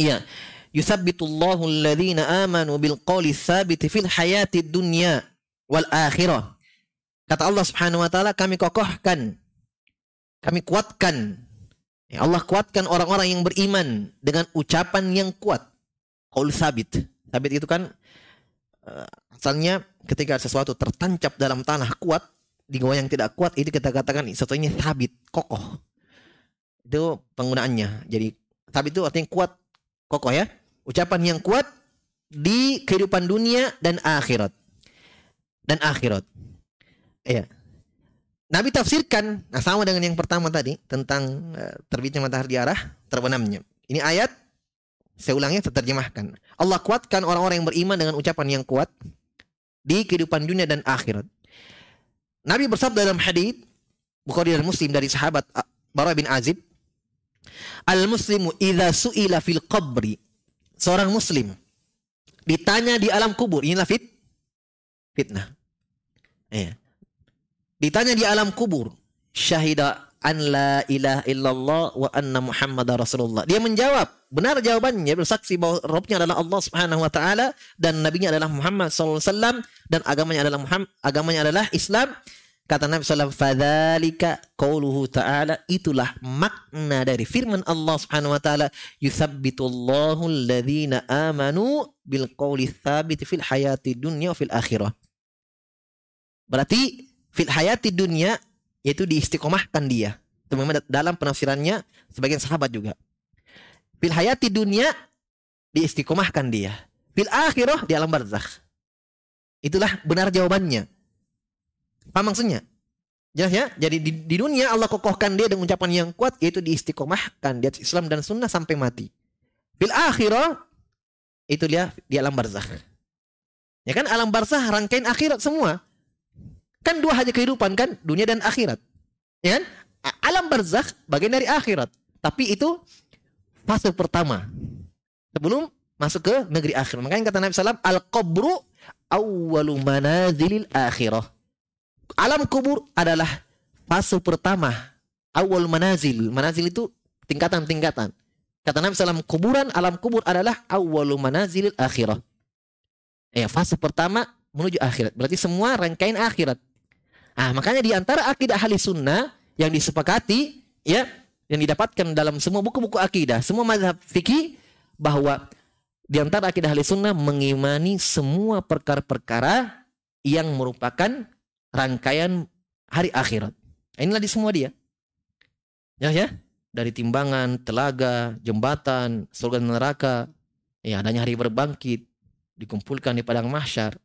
Iya. Yuthabbitullahu alladhina amanu bil qawli thabiti fil hayati dunya wal akhirah. Kata Allah Subhanahu wa taala kami kokohkan kami kuatkan. Ya Allah kuatkan orang-orang yang beriman dengan ucapan yang kuat. Qaul sabit. Sabit itu kan uh, asalnya ketika sesuatu tertancap dalam tanah kuat, digoyang tidak kuat, itu kita katakan sesuatu ini sabit, kokoh. Itu penggunaannya. Jadi sabit itu artinya kuat, kokoh ya. Ucapan yang kuat di kehidupan dunia dan akhirat. Dan akhirat. Iya. Nabi tafsirkan, nah sama dengan yang pertama tadi tentang uh, terbitnya matahari di arah terbenamnya. Ini ayat saya ulangnya terjemahkan. Allah kuatkan orang-orang yang beriman dengan ucapan yang kuat di kehidupan dunia dan akhirat. Nabi bersabda dalam hadis Bukhari dan Muslim dari sahabat Bara bin Azib, Al-muslimu idza su'ila fil qabri. Seorang muslim ditanya di alam kubur, inilah fit fitnah. Iya. Ditanya di alam kubur, syahida an la ilaha illallah wa anna muhammad rasulullah. Dia menjawab, benar jawabannya, bersaksi bahwa Rabbnya adalah Allah subhanahu wa ta'ala dan nabinya adalah Muhammad SAW dan agamanya adalah Muhammad, agamanya adalah Islam. Kata Nabi SAW, fadhalika qawluhu ta'ala, itulah makna dari firman Allah subhanahu wa ta'ala, yuthabbitullahu alladhina amanu bil qawli thabit fil hayati dunya fil akhirah. Berarti fil hayati dunia yaitu diistiqomahkan dia. Itu memang dalam penafsirannya sebagian sahabat juga. Fil hayati dunia diistiqomahkan dia. Fil akhirah di alam barzakh. Itulah benar jawabannya. Apa maksudnya? Jelas ya? Jadi di, di dunia Allah kokohkan dia dengan ucapan yang kuat yaitu diistiqomahkan di atas Islam dan sunnah sampai mati. Fil akhirah itu dia di alam barzakh. Ya kan alam barzakh rangkaian akhirat semua. Kan dua hanya kehidupan kan, dunia dan akhirat. Ya kan? Alam barzakh bagian dari akhirat. Tapi itu fase pertama. sebelum masuk ke negeri akhir. Makanya kata Nabi SAW, al-qabru awwalu manazilil akhirah. Alam kubur adalah fase pertama. Awal manazil. Manazil itu tingkatan-tingkatan. Kata Nabi SAW, kuburan alam kubur adalah awalu manazilil akhirah. Ya, fase pertama menuju akhirat. Berarti semua rangkaian akhirat. Ah, makanya di antara akidah ahli sunnah yang disepakati, ya, yang didapatkan dalam semua buku-buku akidah, semua mazhab fikih bahwa di antara akidah ahli sunnah mengimani semua perkara-perkara yang merupakan rangkaian hari akhirat. Inilah di semua dia. Ya, ya. Dari timbangan, telaga, jembatan, surga dan neraka, ya adanya hari berbangkit, dikumpulkan di padang mahsyar.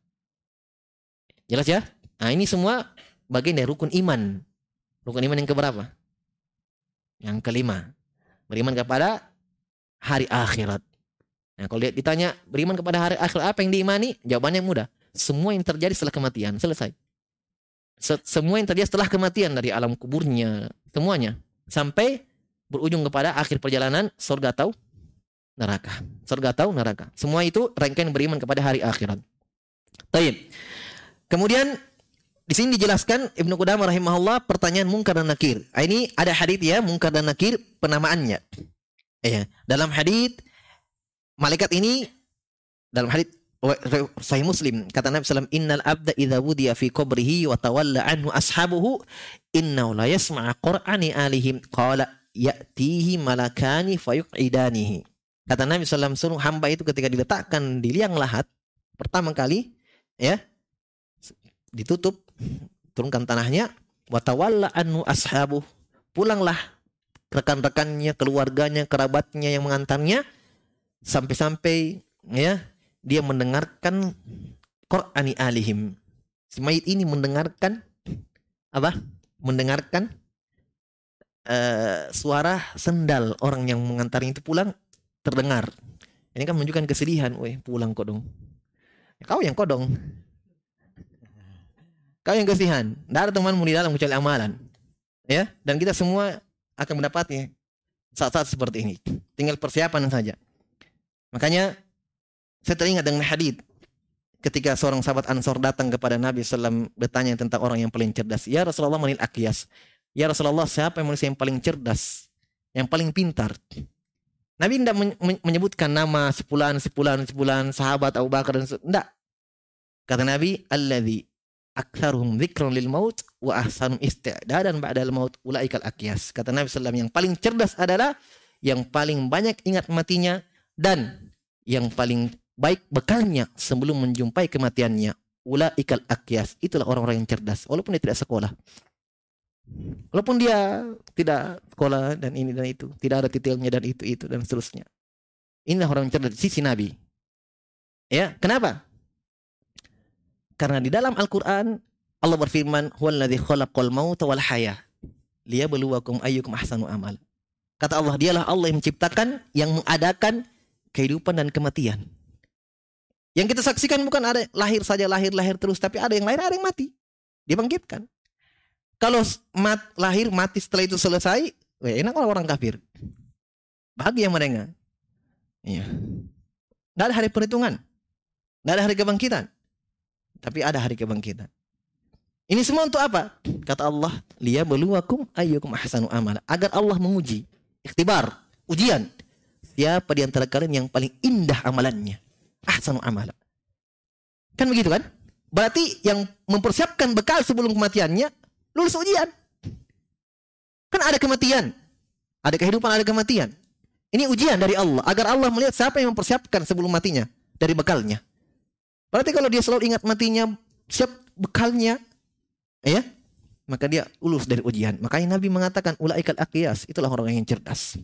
Jelas ya? Nah, ini semua bagian dari rukun iman. Rukun iman yang keberapa? Yang kelima. Beriman kepada hari akhirat. Nah, kalau ditanya beriman kepada hari akhirat apa yang diimani? Jawabannya mudah. Semua yang terjadi setelah kematian. Selesai semua yang terjadi setelah kematian dari alam kuburnya, semuanya sampai berujung kepada akhir perjalanan surga atau neraka. Surga atau neraka. Semua itu rangkaian beriman kepada hari akhirat. Baik. Kemudian di sini dijelaskan Ibnu Qudamah rahimahullah pertanyaan mungkar dan nakir. Ah, ini ada hadis ya mungkar dan nakir penamaannya. Ya, dalam hadis malaikat ini dalam hadis Sahih Muslim kata Nabi SAW innal abda idza wudiya fi qabrihi wa tawalla anhu ashabuhu innahu la yasma'a qur'ani alihim qala ya'tihi malakani fayuqidanihi kata Nabi SAW suruh hamba itu ketika diletakkan di liang lahat pertama kali ya ditutup turunkan tanahnya wa tawalla anhu ashabuhu pulanglah rekan-rekannya keluarganya kerabatnya yang mengantarnya sampai-sampai ya dia mendengarkan Qur'ani alihim. Si mayit ini mendengarkan apa? Mendengarkan uh, suara sendal orang yang mengantarnya itu pulang terdengar. Ini kan menunjukkan kesedihan. Weh, pulang kok dong. Kau yang kodong. Kau yang kesedihan. Tidak ada temanmu di dalam kecuali amalan. Ya, dan kita semua akan mendapatnya saat-saat seperti ini. Tinggal persiapan saja. Makanya saya teringat dengan hadis ketika seorang sahabat Ansor datang kepada Nabi SAW bertanya tentang orang yang paling cerdas. Ya Rasulullah manil akiyas. Ya Rasulullah siapa yang manusia yang paling cerdas? Yang paling pintar? Nabi tidak menyebutkan nama sepulan, sepulan, sepulan, sahabat Abu Bakar dan tidak. Kata Nabi, Alladhi aktharuhum dzikran lil maut wa ahsanum isti'dadan ba'dal maut ulaikal akiyas. Kata Nabi SAW yang paling cerdas adalah yang paling banyak ingat matinya dan yang paling baik bekalnya sebelum menjumpai kematiannya. Ula ikal akyas. Itulah orang-orang yang cerdas. Walaupun dia tidak sekolah. Walaupun dia tidak sekolah dan ini dan itu. Tidak ada titilnya dan itu, itu dan seterusnya. Inilah orang yang cerdas. Sisi Nabi. Ya, kenapa? Karena di dalam Al-Quran Allah berfirman, "Huwallazi khalaqal mauta wal haya liyabluwakum ayyukum ahsanu amal." Kata Allah, dialah Allah yang menciptakan, yang mengadakan kehidupan dan kematian. Yang kita saksikan bukan ada lahir saja lahir lahir terus, tapi ada yang lahir ada yang mati, dibangkitkan. Kalau mat, lahir mati setelah itu selesai, weh, enak orang, orang kafir. Bahagia mereka. Iya. Tidak ada hari perhitungan. Tidak ada hari kebangkitan. Tapi ada hari kebangkitan. Ini semua untuk apa? Kata Allah, liya beluakum ayyukum ahsanu amal. Agar Allah menguji, ikhtibar, ujian. Siapa di antara kalian yang paling indah amalannya? ahsanu amala. Kan begitu kan? Berarti yang mempersiapkan bekal sebelum kematiannya lulus ujian. Kan ada kematian. Ada kehidupan, ada kematian. Ini ujian dari Allah agar Allah melihat siapa yang mempersiapkan sebelum matinya dari bekalnya. Berarti kalau dia selalu ingat matinya, siap bekalnya, ya, maka dia lulus dari ujian. Makanya Nabi mengatakan ulaikal aqiyas, itulah orang yang cerdas.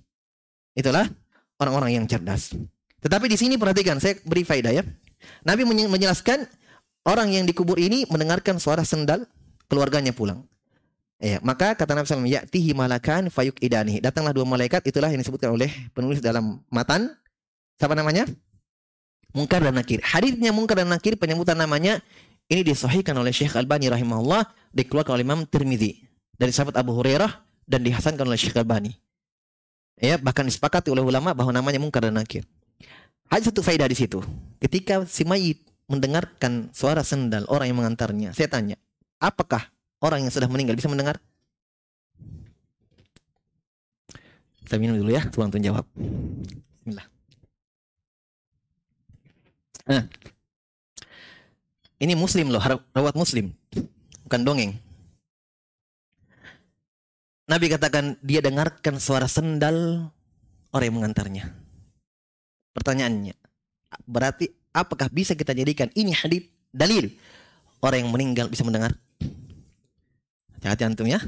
Itulah orang-orang yang cerdas. Tetapi di sini perhatikan, saya beri faedah ya. Nabi menjelaskan orang yang dikubur ini mendengarkan suara sendal keluarganya pulang. Ya, maka kata Nabi SAW, Ya'tihi malakan fayuk idani. Datanglah dua malaikat, itulah yang disebutkan oleh penulis dalam matan. Siapa namanya? Mungkar dan Nakir. Hadisnya Mungkar dan Nakir, penyebutan namanya, ini disahihkan oleh Syekh Albani rahimahullah, dikeluarkan oleh Imam Tirmidzi. Dari sahabat Abu Hurairah, dan dihasankan oleh Syekh Albani. Ya, bahkan disepakati oleh ulama bahwa namanya Mungkar dan Nakir. Ada satu faedah di situ. Ketika si mayit mendengarkan suara sendal orang yang mengantarnya, saya tanya, apakah orang yang sudah meninggal bisa mendengar? Saya minum dulu ya, tuan tuan jawab. Bismillah. Nah, ini muslim loh, rawat muslim. Bukan dongeng. Nabi katakan dia dengarkan suara sendal orang yang mengantarnya. Pertanyaannya, berarti apakah bisa kita jadikan ini hadis dalil orang yang meninggal bisa mendengar? Hati-hati antum ya.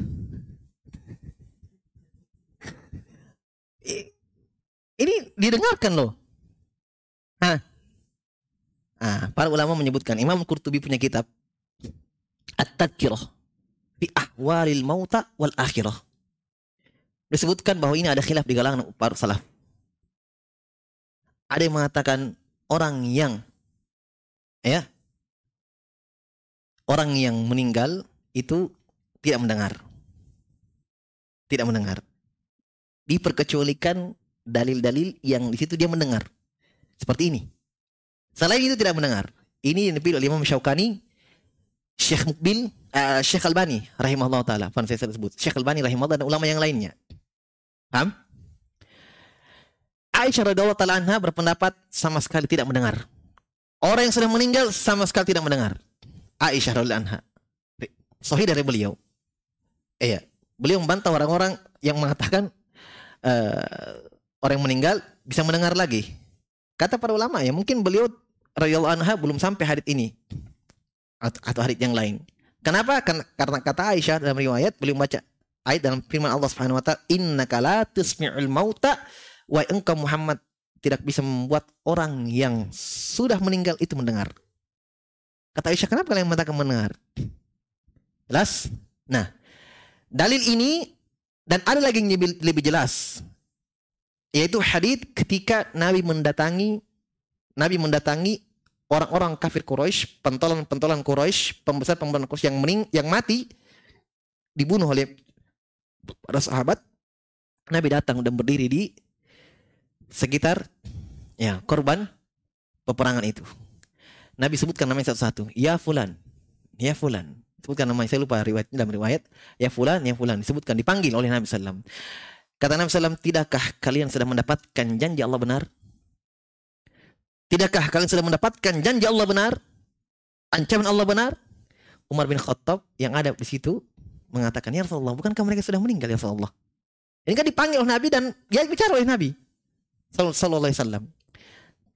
Ini didengarkan loh. Hah? Ah, para ulama menyebutkan Imam Qurtubi punya kitab At-Tadkirah fi ahwalil mauta wal akhirah. Disebutkan bahwa ini ada khilaf di kalangan para salaf. Ada yang mengatakan orang yang ya orang yang meninggal itu tidak mendengar. Tidak mendengar. Diperkecualikan dalil-dalil yang di situ dia mendengar. Seperti ini. Selain itu tidak mendengar. Ini yang dipilih oleh Imam Syaukani, Syekh Mukbil, uh, Syekh Albani rahimahullah taala. Fan saya sebut. Syekh Albani rahimahullah dan ulama yang lainnya. Paham? Aisyah radhiyallahu taala anha berpendapat sama sekali tidak mendengar. Orang yang sudah meninggal sama sekali tidak mendengar. Aisyah radhiyallahu anha. Sahih dari beliau. Iya, beliau membantah orang-orang yang mengatakan uh, orang yang meninggal bisa mendengar lagi. Kata para ulama ya, mungkin beliau radhiyallahu anha belum sampai hadit ini atau hadit yang lain. Kenapa? Karena kata Aisyah dalam riwayat beliau baca ayat dalam firman Allah Subhanahu wa taala, "Innaka la tusmi'ul mauta wa engkau Muhammad tidak bisa membuat orang yang sudah meninggal itu mendengar." Kata Aisyah, "Kenapa kalian mengatakan mendengar?" Jelas? Nah, dalil ini dan ada lagi yang lebih jelas yaitu hadis ketika Nabi mendatangi Nabi mendatangi orang-orang kafir Quraisy, pentolan-pentolan Quraisy, pembesar-pembesar Quraisy yang mening yang mati dibunuh oleh para sahabat. Nabi datang dan berdiri di sekitar ya korban peperangan itu. Nabi sebutkan namanya satu-satu. Ya fulan. Ya fulan. Sebutkan namanya. Saya lupa riwayat dalam riwayat. Ya fulan, ya fulan. Disebutkan dipanggil oleh Nabi sallallahu Kata Nabi SAW, tidakkah kalian sudah mendapatkan janji Allah benar? Tidakkah kalian sudah mendapatkan janji Allah benar? Ancaman Allah benar? Umar bin Khattab yang ada di situ mengatakan, Ya Rasulullah, bukankah mereka sudah meninggal ya Rasulullah? Ini kan dipanggil oleh Nabi dan ya bicara oleh Nabi. Sallallahu alaihi wasallam.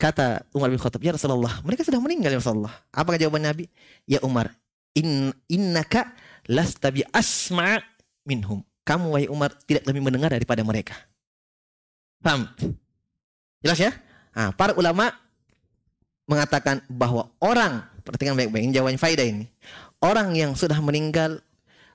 Kata Umar bin Khattab, Ya Rasulullah, mereka sudah meninggal ya Rasulullah. Apa jawaban Nabi? Ya Umar, in, innaka lasta bi asma minhum kamu wahai Umar tidak lebih mendengar daripada mereka. Paham? Jelas ya? Nah, para ulama mengatakan bahwa orang, perhatikan baik-baik, ini jawaban faedah ini. Orang yang sudah meninggal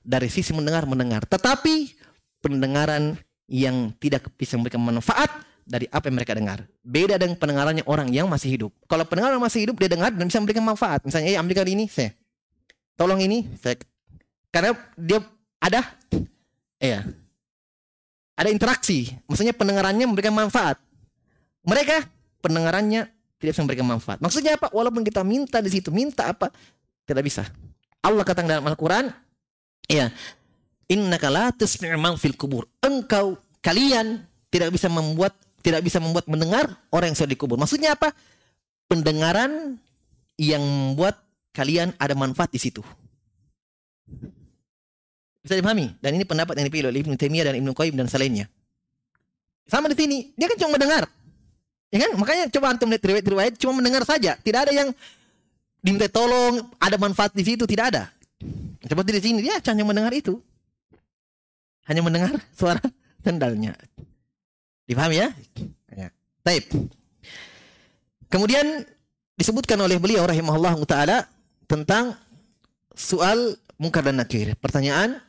dari sisi mendengar mendengar, tetapi pendengaran yang tidak bisa memberikan manfaat dari apa yang mereka dengar. Beda dengan pendengarannya orang yang masih hidup. Kalau pendengaran masih hidup dia dengar dan bisa memberikan manfaat. Misalnya, eh ambilkan ini, saya tolong ini, saya karena dia ada Iya. Ada interaksi, maksudnya pendengarannya memberikan manfaat. Mereka pendengarannya tidak bisa memberikan manfaat. Maksudnya apa? Walaupun kita minta di situ, minta apa? Tidak bisa. Allah katakan dalam Al-Qur'an, ya, innaka la tusmi'u fil kubur. Engkau kalian tidak bisa membuat tidak bisa membuat mendengar orang yang sudah dikubur. Maksudnya apa? Pendengaran yang membuat kalian ada manfaat di situ. Bisa dipahami? Dan ini pendapat yang dipilih oleh Ibnu Taimiyah dan Ibnu Qayyim dan selainnya. Sama di sini, dia kan cuma mendengar. Ya kan? Makanya coba antum lihat riwayat-riwayat cuma mendengar saja. Tidak ada yang diminta tolong, ada manfaat di situ, tidak ada. Seperti di sini dia hanya mendengar itu. Hanya mendengar suara sendalnya. Dipahami ya? Ya. Taib. Kemudian disebutkan oleh beliau rahimahullah taala tentang soal mungkar dan nakir. Pertanyaan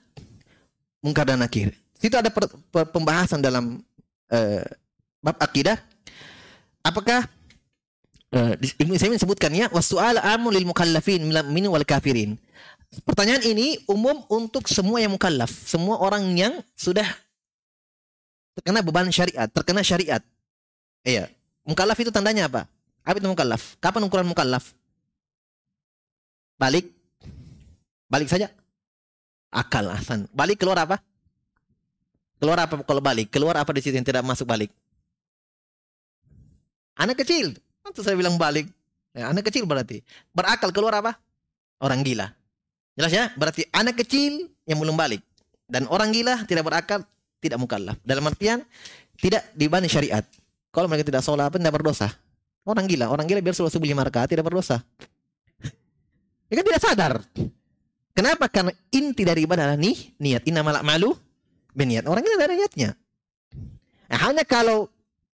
mungkar dan nakir. Situ ada per, per, pembahasan dalam uh, bab akidah. Apakah uh, Ibnu Utsaimin sebutkannya wasu'al amul lil mukallafin min wal kafirin. Pertanyaan ini umum untuk semua yang mukallaf, semua orang yang sudah terkena beban syariat, terkena syariat. Iya, Mukallaf itu tandanya apa? Apa itu mukallaf? Kapan ukuran mukallaf? Balik. Balik saja. Akal Hasan. Balik keluar apa? Keluar apa kalau balik? Keluar apa di situ yang tidak masuk balik? Anak kecil. Itu saya bilang balik. Ya, anak kecil berarti. Berakal keluar apa? Orang gila. Jelas ya? Berarti anak kecil yang belum balik. Dan orang gila tidak berakal, tidak mukallaf. Dalam artian tidak dibani syariat. Kalau mereka tidak sholat, tidak berdosa. Orang gila, orang gila biar subuh subuh lima tidak berdosa. Ya kan tidak sadar. Kenapa? Karena inti dari ibadah adalah nih, niat. Inna malak malu beniat. Orang gila ada niatnya. Nah, hanya kalau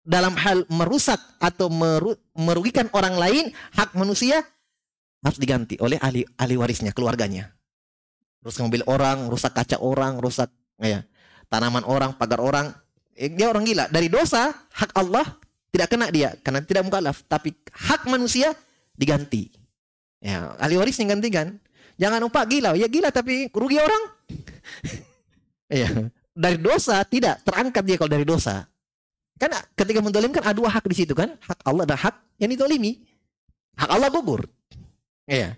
dalam hal merusak atau meru merugikan orang lain, hak manusia harus diganti oleh ahli ahli warisnya, keluarganya. Rusak mobil orang, rusak kaca orang, rusak ya, tanaman orang, pagar orang. Eh, dia orang gila. Dari dosa, hak Allah tidak kena dia karena tidak mukallaf, tapi hak manusia diganti. Ya, ahli waris yang gantikan. Jangan lupa gila, ya gila tapi rugi orang. Iya. dari dosa tidak terangkat dia kalau dari dosa. Kan ketika mendolim kan ada dua hak di situ kan, hak Allah dan hak yang ditolimi. Hak Allah gugur. Iya.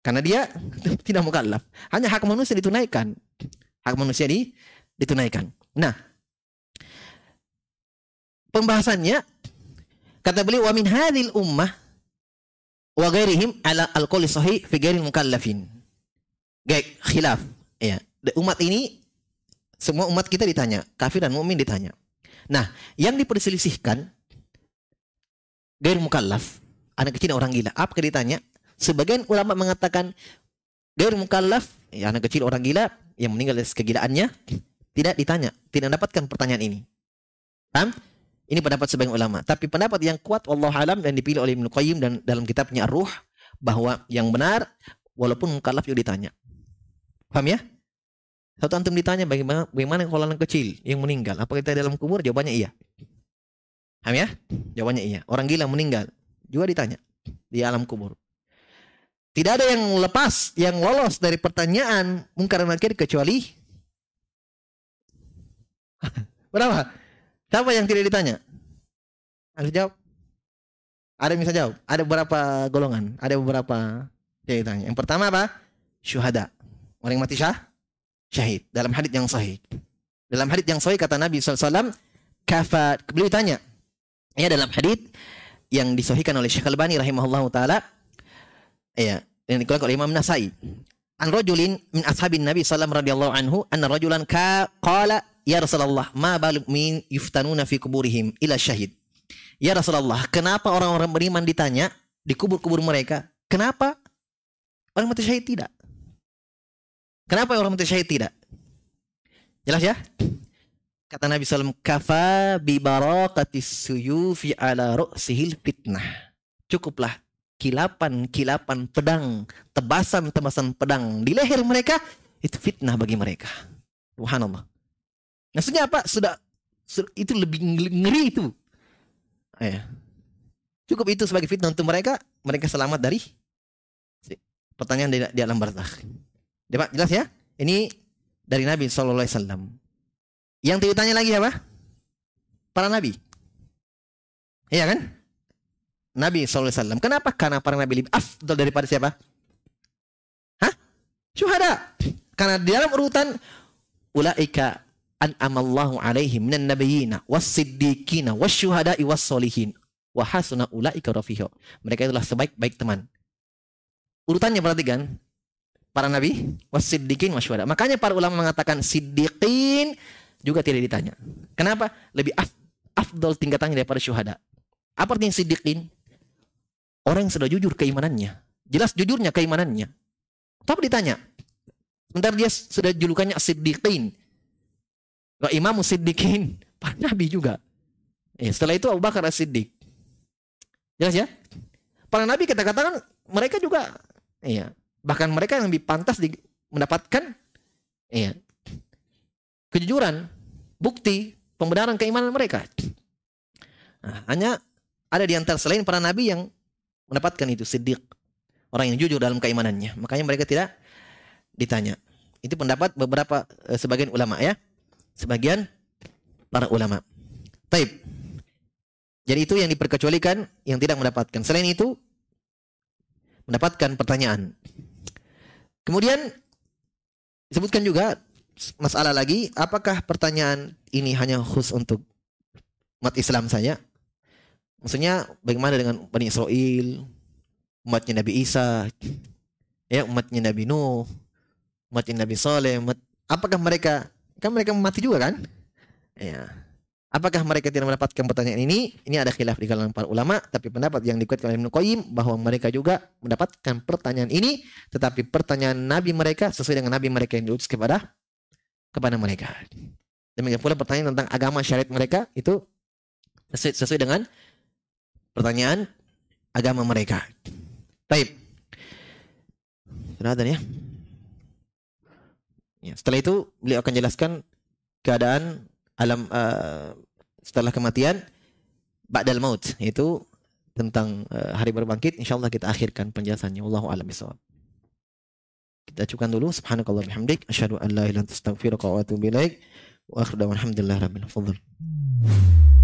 Karena dia tidak mukallaf. Hanya hak manusia ditunaikan. Hak manusia di, ditunaikan. Nah, pembahasannya kata beliau wa min hadhil ummah wa ghairihim ala al-qawli sahih fi ghairil mukallafin. Gaik, khilaf. Ya. Umat ini semua umat kita ditanya, kafir dan mukmin ditanya. Nah, yang diperselisihkan gair mukallaf, anak kecil orang gila. Apa ditanya? Sebagian ulama mengatakan gair mukallaf, ya anak kecil orang gila yang meninggal dari kegilaannya tidak ditanya, tidak mendapatkan pertanyaan ini. Paham? Ini pendapat sebagian ulama. Tapi pendapat yang kuat Allah alam dan dipilih oleh Ibnu Qayyim dan dalam kitabnya Ruh bahwa yang benar walaupun mukallaf juga ditanya. Paham ya? Satu antum ditanya bagaimana bagaimana kalau anak kecil yang meninggal, apa kita dalam kubur? Jawabannya iya. Paham ya? Jawabannya iya. Orang gila meninggal juga ditanya di alam kubur. Tidak ada yang lepas, yang lolos dari pertanyaan mungkar nakir kecuali berapa? Siapa yang tidak ditanya? Harus jawab. Ada yang bisa jawab. Ada beberapa golongan. Ada beberapa yang ditanya. Yang pertama apa? Syuhada. Orang mati syah? Syahid. Dalam hadits yang sahih. Dalam hadits yang sahih kata Nabi SAW, kafa, beliau tanya. Ya dalam hadits yang disahihkan oleh Syekh Al-Bani rahimahullah ta'ala. Ya, yang dikeluarkan oleh Imam Nasai. An rajulin min ashabin Nabi sallallahu radhiyallahu anhu anna rajulan ka qala Ya Rasulullah, ma baluk min yuftanuna fi kuburihim ila syahid. Ya Rasulullah, kenapa orang-orang beriman ditanya di kubur-kubur mereka? Kenapa orang mati syahid tidak? Kenapa orang mati syahid tidak? Jelas ya? Kata Nabi SAW, kafa bi barakatis suyufi ala ru'sihil fitnah. Cukuplah kilapan-kilapan pedang, tebasan-tebasan pedang di leher mereka, itu fitnah bagi mereka. Subhanallah. Maksudnya apa? Sudah itu lebih ngeri itu. Ya. Cukup itu sebagai fitnah untuk mereka, mereka selamat dari pertanyaan di, di alam barzakh. Jelas ya? Ini dari Nabi Shallallahu Alaihi Wasallam. Yang ditanya lagi apa? Para nabi. Iya kan? Nabi Shallallahu Alaihi Wasallam. Kenapa? Karena para nabi lebih afdal daripada siapa? Hah? Syuhada. Karena di dalam urutan ulaika an'amallahu alaihim minan nabiyina was-siddiqina wasyuhada'i was-solihin wa hasuna ulaika rafiqa. Mereka itulah sebaik-baik teman. Urutannya perhatikan para nabi was-siddiqin wasyuhada. Makanya para ulama mengatakan siddiqin juga tidak ditanya. Kenapa? Lebih af afdol tingkatannya daripada syuhada. Apa artinya siddiqin? Orang yang sudah jujur keimanannya. Jelas jujurnya keimanannya. Tapi ditanya. Sebentar dia sudah julukannya siddiqin Wa Imam Siddiqin, para nabi juga. Ya, setelah itu Abu Bakar As-Siddiq. Jelas ya? Para nabi kita katakan mereka juga iya, bahkan mereka yang lebih pantas di, mendapatkan iya, kejujuran, bukti, pembenaran keimanan mereka. Nah, hanya ada di antara selain para nabi yang mendapatkan itu siddiq. Orang yang jujur dalam keimanannya. Makanya mereka tidak ditanya. Itu pendapat beberapa eh, sebagian ulama ya sebagian para ulama. Taib. Jadi itu yang diperkecualikan yang tidak mendapatkan. Selain itu mendapatkan pertanyaan. Kemudian disebutkan juga masalah lagi, apakah pertanyaan ini hanya khusus untuk umat Islam saja? Maksudnya bagaimana dengan Bani Israel, umatnya Nabi Isa, ya umatnya Nabi Nuh, umatnya Nabi Saleh, umat, apakah mereka kan mereka mati juga kan? Ya. Apakah mereka tidak mendapatkan pertanyaan ini? Ini ada khilaf di kalangan para ulama, tapi pendapat yang dikuatkan oleh Ibnu Qayyim bahwa mereka juga mendapatkan pertanyaan ini, tetapi pertanyaan nabi mereka sesuai dengan nabi mereka yang diutus kepada kepada mereka. Demikian pula pertanyaan tentang agama syariat mereka itu sesuai, sesuai dengan pertanyaan agama mereka. Baik. Sudah ada ya? Ya. Setelah itu beliau akan jelaskan keadaan alam uh, setelah kematian ba'dal maut yaitu tentang uh, hari berbangkit. Insyaallah kita akhirkan penjelasannya. Wallahu alam bisawab kita cukupkan dulu. Subhanakallah bihamdik. Asyhadu an la ilaha illa anta astaghfiruka wa atubu ilaik. Wa akhiru alhamdulillah rabbil alamin